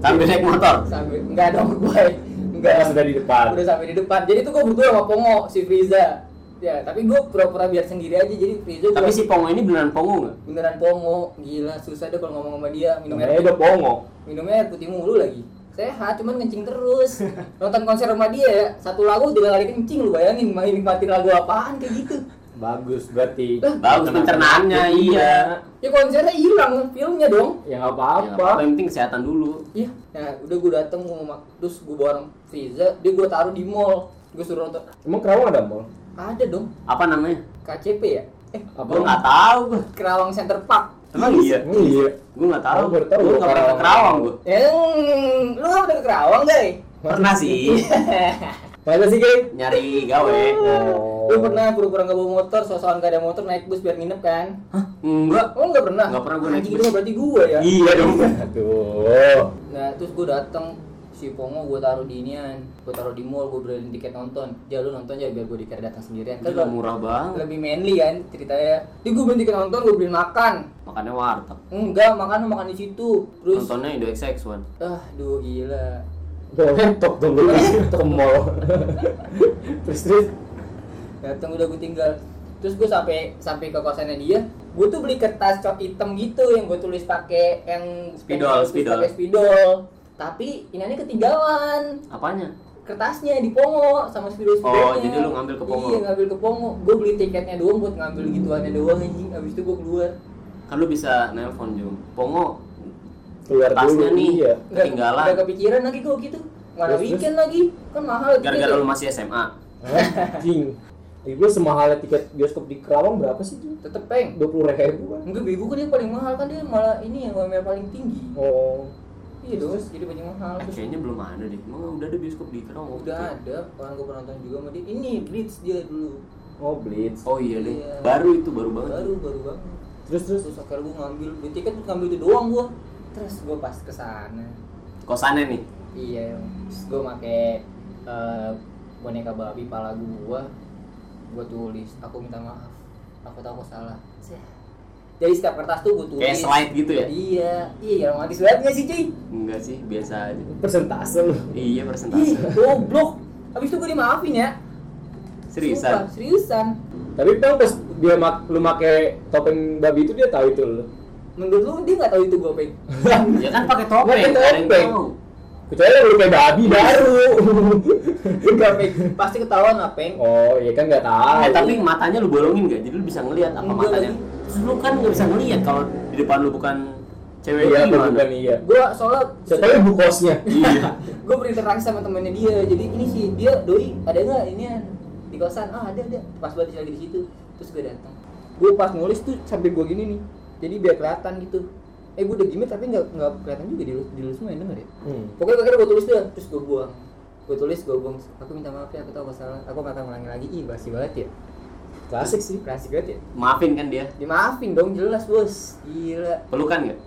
Sambil naik motor. Sambil enggak dong gue. Enggak. Pas sudah di depan. Udah sampai di depan. Jadi tuh gue berdua sama Pongo si Friza. Ya, tapi gue pura-pura biar sendiri aja jadi Friza Tapi gua- si Pongo ini beneran Pongo nggak? beneran Pongo. Gila, susah deh kalau ngomong sama dia. Minum air udah pongo. minumnya air putih mulu lagi sehat cuman kencing terus nonton konser sama dia ya satu lagu tiga kali kencing lu bayangin main nikmatin lagu apaan kayak gitu Bagus berarti. Bagus pencernaannya iya. ya konsernya hilang filmnya dong Ya nggak Ya, nggak apa-apa, yang penting kesehatan dulu. iya nah udah gue dateng gue mau mak- terus gue bareng Friza dia gue taruh di mall gue suruh nonton Emang Kerawang ada mall? ada dong Apa namanya? KCP ya eh Apa? Gua nggak tahu gua. Kerawang Center Park Emang iya? Emang iya. Gue nggak tahu. Baru tahu Gue gua nggak pernah ke. Kerawang gue. Eh, lu nggak pernah ke Kerawang, guys? Pernah sih Masa sih, Gay? nyari gawe. Oh. Lu pernah pura-pura nggak bawa motor, sosokan gak ada motor naik bus biar nginep kan? Hah? Enggak. Oh nggak pernah? Nggak pernah gua naik bus. berarti gua ya. Iya dong. Aduh. Nah terus gue dateng si Pongo gue taruh di inian, gue taruh di mall, gue beliin tiket nonton. Ya lu nonton ya biar gue dikira datang sendirian. Kan murah banget. lebih manly kan ceritanya. Di gue beliin tiket nonton, gue beliin makan. Makannya warteg. Enggak, makan makan di situ. Terus, Nontonnya Indo XX1. ah, duh gila. Bawa laptop dong lu ke mall. terus terus Datang udah gue tinggal. Terus gue sampai sampai ke kosannya dia, gue tuh beli kertas cok hitam gitu yang gue tulis pakai yang Spidol, spidol. pakai spidol. Tapi ini ketinggalan. Apanya? kertasnya di Pongo sama spidol Oh, spidolnya jadi lu ngambil ke Pongo? iya ngambil ke Pongo gue beli tiketnya doang buat ngambil gituannya doang anjing abis itu gue keluar Kan lu bisa nelpon Jum. Pongo keluar tasnya dulu nih iya. Ketinggalan. nggak kepikiran lagi gue gitu mana weekend lagi kan mahal Gara-gara tiketnya. lu masih SMA. Anjing. Ibu semahalnya tiket bioskop di Kerawang berapa sih tuh? tetep peng Dua puluh ribu kan? enggak bego kan dia paling mahal kan dia malah ini yang UMR paling tinggi Oh. iya dong jadi paling mahal Eh, Terus kayaknya belum ada deh. Emang udah ada bioskop di Kerawang? udah ada orang gue pernah nonton juga sama dia ini Blitz dia dulu Oh Blitz. Oh iya deh. Iya. Baru itu baru banget. baru baru banget Terus terus. terus akhirnya gue ngambil beli tiket ngambil itu doang gue terus gue pas ke sana Kosannya nih. Iya, terus gue make eh, boneka babi pala gua, gua tulis, aku minta maaf, aku tahu aku salah. Seh. Jadi setiap kertas tuh gua tulis. Kayak slide gitu ya? Iya, iya romantis banget nggak sih cuy? Enggak sih, biasa aja. Persentase. Iya persentase. goblok. Habis itu gua dimaafin ya. Seriusan. Sumpah, seriusan. Tapi bang pas dia mak lu make topeng babi itu dia tahu itu lu. Menurut lu dia nggak tahu itu gua peng? Ya kan pakai topeng, Pakai yang topeng. Kecuali lu kayak babi baru. Enggak peng, pasti ketahuan lah peng. oh, iya kan nggak tahu. Eh tapi matanya lu bolongin nggak? Jadi lu bisa ngelihat apa Enggak matanya. Terus lu kan nggak bisa ngelihat kalau di depan lu bukan cewek iya, gimana? bukan iya. Gua soalnya tahu ibu kosnya. Iya. gue berinteraksi sama temennya dia jadi ini sih dia doi ada nggak ini di kosan ah ada ada pas banget lagi di situ terus gue datang gue pas nulis tuh sampai gue gini nih jadi biar kelihatan gitu eh gue udah gimmick tapi nggak nggak kelihatan juga di lu di lu semua yang denger ya Hmm. pokoknya akhirnya gue tulis deh terus gue buang gue tulis gue buang aku minta maaf ya aku tahu aku salah. Aku akan ngulangi lagi. Ih basi banget ya. Klasik sih. klasik banget ya. Maafin kan dia. dimaafin dong jelas bos. Gila. Pelukan nggak?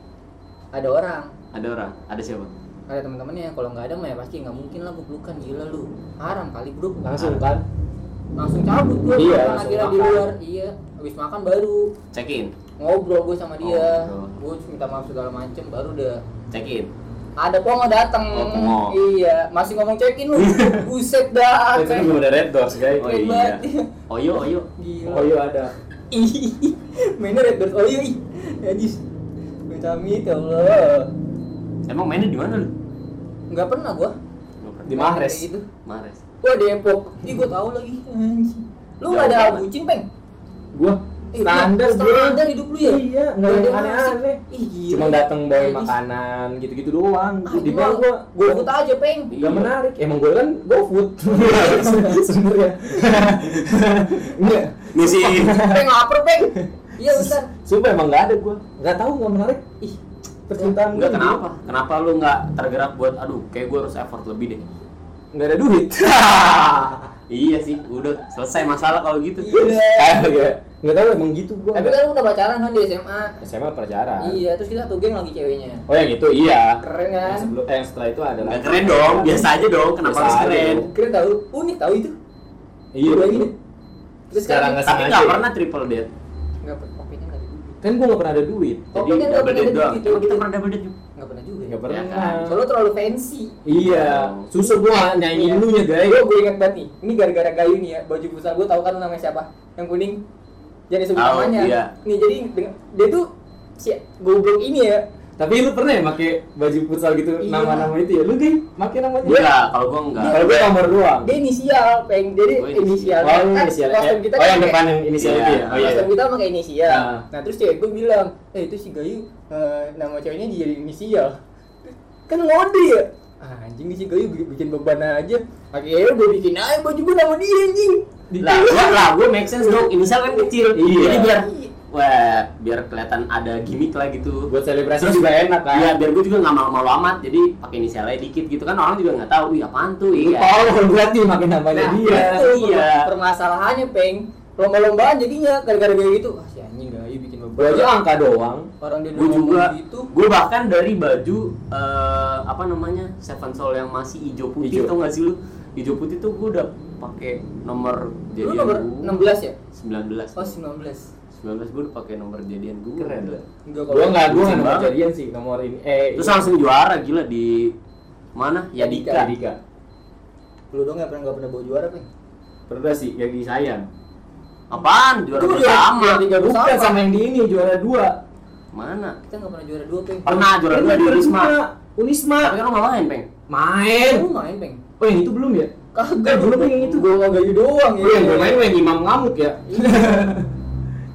ada orang. Ada orang. Ada siapa? ada teman-temannya. Kalau nggak ada mah ya pasti nggak mungkin lah gue pelukan. Gila lu. Haram kali bro. Langsung kan. langsung cabut gue Iya, makan langsung akhirnya di makan. luar. Iya. Habis makan baru. Check in. ngobrol gue sama dia. Oh, gue minta maaf segala macem baru udah Check in. Ada pongo datang Oh, Pongo. iya masih ngomong check in lu buset dah Itu kan belum ada red doors guys. Oh iya. Oyo, oyo. gila Oh iya ada. Ih, mainnya red doors oh iya ih minta amit ya Allah Emang mainnya di mana lu? nggak pernah gua. Di Mahres. Kayak gitu Mares. gua Depok ih gua tahu lagi lu nggak Jauh ada bucin peng Gua standar iya, bro. standar hidup lu ya? Iya, nggak Nggak ada aneh-aneh. asik. Ih, gila. Cuma datang bawa makanan gitu-gitu doang. Ah, Di mah gua gua ikut aja peng Iya. Gak menarik, emang gue kan GoFood sebenarnya. Enggak, Misi. peng lapar peng iya bentar sumpah emang nggak ada gue. Nggak tahu nggak menarik. ih Percintaan Enggak gua kenapa? Kenapa lu nggak tergerak buat aduh, kayak gue harus effort lebih deh. Nggak ada duit. iya sih, udah selesai masalah kalau gitu. iya Kayak nggak tahu emang gitu gue. tapi kan lu udah pacaran kan di SMA SMA pacaran. iya terus kita satu geng lagi ceweknya Oh yang itu iya. keren kan Yang sebelum, eh, yang setelah itu ada Nggak keren dong, biasa aja dong. Kenapa harus keren? dong. keren tahu unik tahu itu Iya. Dua ini. terus Secara kan nggak Tapi nggak ya? pernah triple date. nggak pernah kopinya nggak ada duit Kan gue nggak pernah ada duit. Kopi Jadi kan nggak double pernah date ada doang. gitu. Emang kita pernah double date juga. nggak pernah juga ya Nggak pernah. kan? soalnya terlalu fancy Iya. Susah gue nyanyiin lu ya guys. gue gue ingat banget nih ini gara-gara gayu nih ya baju futsal gue tahu kan lu namanya siapa yang kuning jangan disebut Tahu, namanya iya. nih jadi dia tuh si goblok ini ya Tapi lu pernah ya pakai baju futsal gitu Iya. nama-nama itu ya? Lu gay pakai namanya? Enggak, kalau gue enggak. Kalau gue nomor doang. dia inisial peng jadi Oh, inisial Oh, Kan inisial. kostum Eh, kita oh, kan yang depan yang inisial Iya. itu ya? Oh iya. kostum kita pakai inisial Nah. nah terus cewek gue bilang eh itu si Gayu eh, nama ceweknya jadi inisial kan ngode ya ah, anjing nih si Gayu bikin, beban aja akhirnya gue bikin aja baju gue nama dia anjing Lah, gua lah, gua make sense dong. Inisial kan kecil. Iya. Jadi biar wah biar kelihatan ada gimmick lah gitu buat selebrasi Terus- juga enak kan Iya, biar gue juga nggak malu-malu amat. Jadi pakai inisialnya dikit gitu kan orang juga nggak tahu. Wih, apaan tuh? Iya. tolol berarti makin namanya Nah, dia itu Iya. permasalahannya peng lomba-lombaan jadinya gara-gara kayak gitu ah si anjing gak bikin lomba gua aja angka doang orang dia Gue juga, gitu gue bahkan dari baju eh, apa namanya Seven Soul yang masih hijau putih, Hijau. tau gak sih lu? Hijau putih tuh gue udah pakai nomor lu jadian nomor gua. 16 ya? 19 oh 19 19 gue udah pakai nomor jadian gue Keren lah. enggak gua nggak gua bucin nggak nomor banget. jadian sih nomor ini. Eh terus langsung juara gila di mana? Ya Dika. Dika. Lu dong nggak pernah nggak pernah bawa juara peng pernah sih yang disayang apaan? Juara Itu bersama juara tiga bersama. bukan sama. yang di ini juara dua. Mana? Kita nggak pernah juara dua peng pernah juara dua di Unisma. Unisma. Tapi kan lo nggak main peng main. Lu main peng oh yang itu belum ya kagak belum yang itu. gua kagak gitu doang ya yang gue main yang imam ngamuk ya Iya.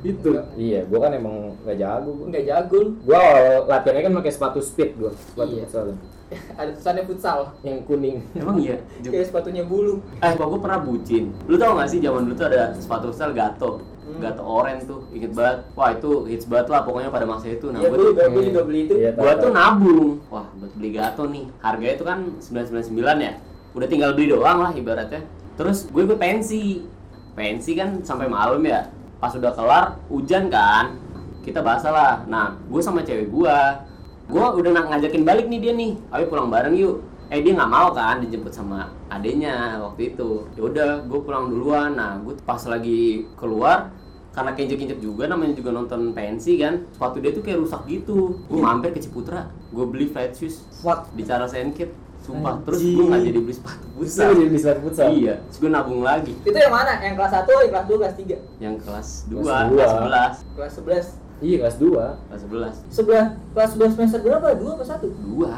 itu iya gua kan emang nggak jago gua nggak jago gua latihannya kan pakai sepatu speed gua sepatu Iya. futsal ada tulisannya futsal yang kuning emang iya kayak sepatunya bulu Eh, kok gue pernah bucin. Lu tau gak sih zaman dulu tuh ada sepatu futsal Gato. Hmm. Gato orange tuh, inget banget. Wah, itu hits banget lah pokoknya pada masa itu. Nah, Iya, gua gua tuh juga, gua juga beli itu. Iya, gua tahu, tuh nabung. Wah, buat beli Gato nih. Harganya itu kan 999 ya. Udah tinggal beli doang lah ibaratnya. Terus gue ikut pensi. Pensi kan sampai malam ya. Pas udah kelar, hujan kan. Kita basah lah. Nah, gue sama cewek gua gue udah ngajakin balik nih dia nih ayo pulang bareng yuk eh dia nggak mau kan dijemput sama adenya waktu itu ya udah gue pulang duluan nah gue pas lagi keluar karena kinjek-kinjek juga namanya juga nonton pensi kan sepatu dia tuh kayak rusak gitu gue mampir ke Ciputra gue beli flat shoes Fuck. di cara Senkit sumpah terus gue nggak jadi beli sepatu futsal. jadi di sepatu futsal. Iya terus gue nabung lagi. Itu yang mana? Yang kelas 1 yang kelas 2 kelas 3 yang kelas 2 Kelas kelas, dua. 11 kelas 11 iya kelas dua. Kelas 11 sebelah kelas 11 semester berapa? 2 apa 1? dua.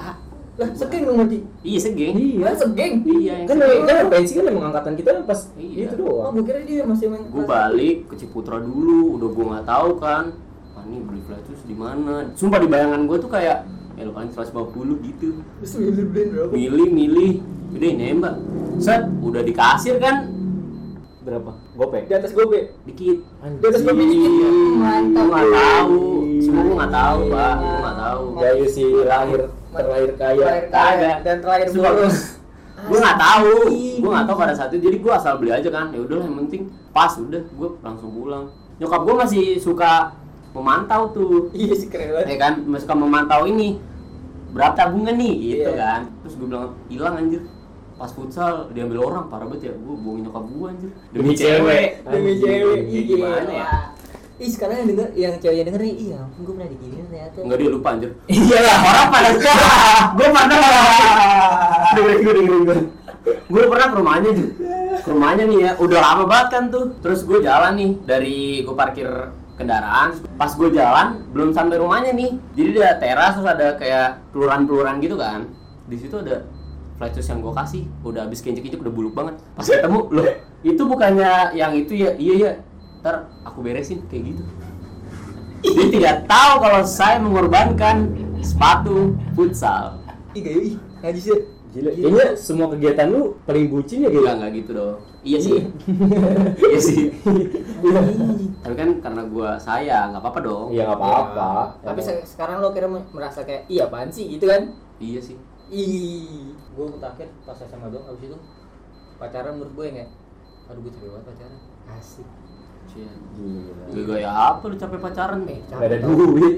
Lah, segeng dong berarti. iya segeng. Iya. Kan segeng. iya yang kan segeng. kan pensi kan emang angkatan kita kan pas Iya. itu Oh, doang gue kira dia masih main gue balik ke Ciputra dulu udah gue nggak tahu kan. Ah ini beli flat shoes di mana? Sumpah di bayangan gue tuh kayak ya lo paling 150 gitu. Terus milih beliin berapa? milih milih. Udah nembak. Set. Udah di kasir kan? Berapa? Gopek Di atas gobe. dikit. Di atas gobe dikit. gue nggak tahu. Semua gue nggak tahu pak. Gue nggak tahu. Gayu si lahir terlahir kaya. Terakhir kaya dan terakhir Sumpah, boros. gue nggak tahu. Gue nggak tahu pada saat itu. Jadi gue asal beli aja kan. Ya udah yang penting pas. Udah gue langsung pulang. Nyokap gue masih suka memantau tuh. Iya sih keren banget. ya kan? Masih suka memantau ini berapa tabungan nih? Gitu Iya. kan. Terus gue bilang hilang anjir. Pas futsal diambil orang parah banget ya. Gue bohongin nyokap gue anjir. Demi cewek. Demi cewek. Iya, gimana ya? Ih, sekarang yang denger yang cewek yang denger nih, iya, ampun gue pernah diginiin ternyata. Enggak dia lupa anjir. Iya. Lah orang pada gue pernah. Dengerin gue dengerin. Gue gue pernah ke rumahnya tuh ke rumahnya nih ya. Udah lama banget kan tuh. Terus gue jalan nih dari gue parkir kendaraan. Pas gue jalan belum sampai rumahnya nih. Jadi ada teras terus ada kayak peluran-peluran gitu kan. Di situ ada flat shoes yang gue kasih. Udah habis kincik-kincik udah buluk banget. Pas ketemu loh itu bukannya yang itu ya? Iya ya ntar aku beresin kayak gitu. Dia tidak tahu kalau saya mengorbankan sepatu futsal. Gayu ih. Ngaji sih. Gila, kayaknya semua kegiatan lu paling bucin ya gitu. enggak gitu dong iya sih iya sih tapi kan karena gua sayang nggak apa-apa dong Iya nggak apa-apa. Tapi Emang. se- sekarang lo kira merasa kayak iya apaan sih gitu kan? iya sih Ih, gue terakhir pas SMA dong abis itu pacaran menurut gue kayak aduh gue capek banget pacaran asik Cia. Gila. gaya apa lu capek pacaran eh Nggak ada duit.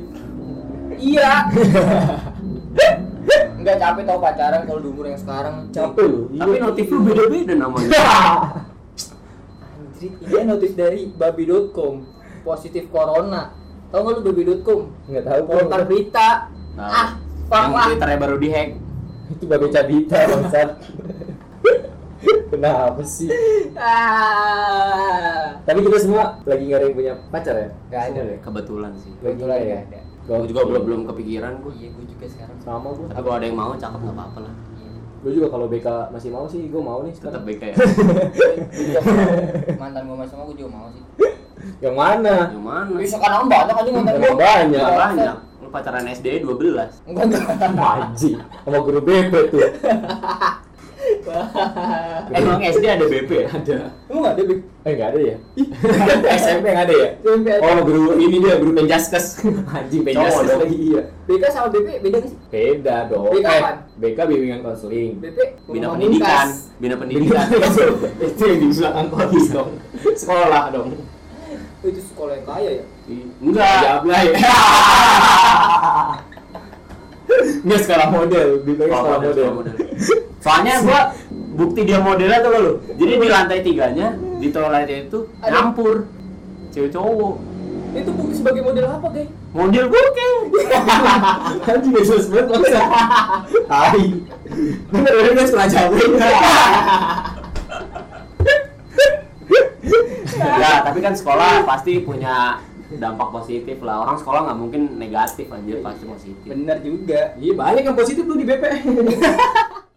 iya nggak capek tau pacaran kalau di umur yang sekarang Capek lu. tapi Iya. notif lu beda-beda namanya Anjir, ini notis dari babi.com positif corona tau nggak lu babi.com Nggak tahu portal berita Nah, ah fuck yang twitternya baru dihack Itu babe cabita bangsat. Kenapa sih? ah Tapi kita semua lagi nggak ada yang punya pacar ya? Nggak ada. Ya? kebetulan sih Kebetulan nggak ada. Gua juga belum belum kepikiran gua. Iya gue juga sekarang. Sama gua. tapi kalau ada yang mau cakep nggak apa-apa lah. Gue juga kalau BK masih mau sih, gue mau nih tetap. BK ya? Mau. mantan gue sama gue juga mau sih. Yang mana? yang mana? Bisa kan om banyak aja mantan gue banyak. Banyak. Lu pacaran SD 12 enggak enggak. Sama guru BP tuh. Emang SD ada BP ya? ada Emang nggak ada Bik? eh nggak ada ya SMP nggak ada ya SMP ada. oh guru ini dia guru penjaskes anjing penjaskes dong. lagi iya BK sama BP beda nggak sih? beda dong BK eh? BK bimbingan konseling BP Bina pendidikan, bina pendidikan. itu yang di belakang kolis dong sekolah dong Oh, itu sekolah yang kaya ya? Enggak. jawab lah ya Nggak sekolah model, dibilang Oh, sekolah model, model. sekolah model. Soalnya gua bukti dia modelnya tuh lo. Jadi di lantai tiganya di toiletnya itu Ada- nyampur cewek cowok. Itu bukti sebagai model apa, Kay? Model bokeh. Anjing gak jelas banget bangsa. Tai. Bener bener guys pernah jawab. ya, tapi kan sekolah pasti punya dampak positif lah. Orang sekolah nggak mungkin negatif anjir, pasti positif. Bener juga. Iya balik yang positif lu di BP.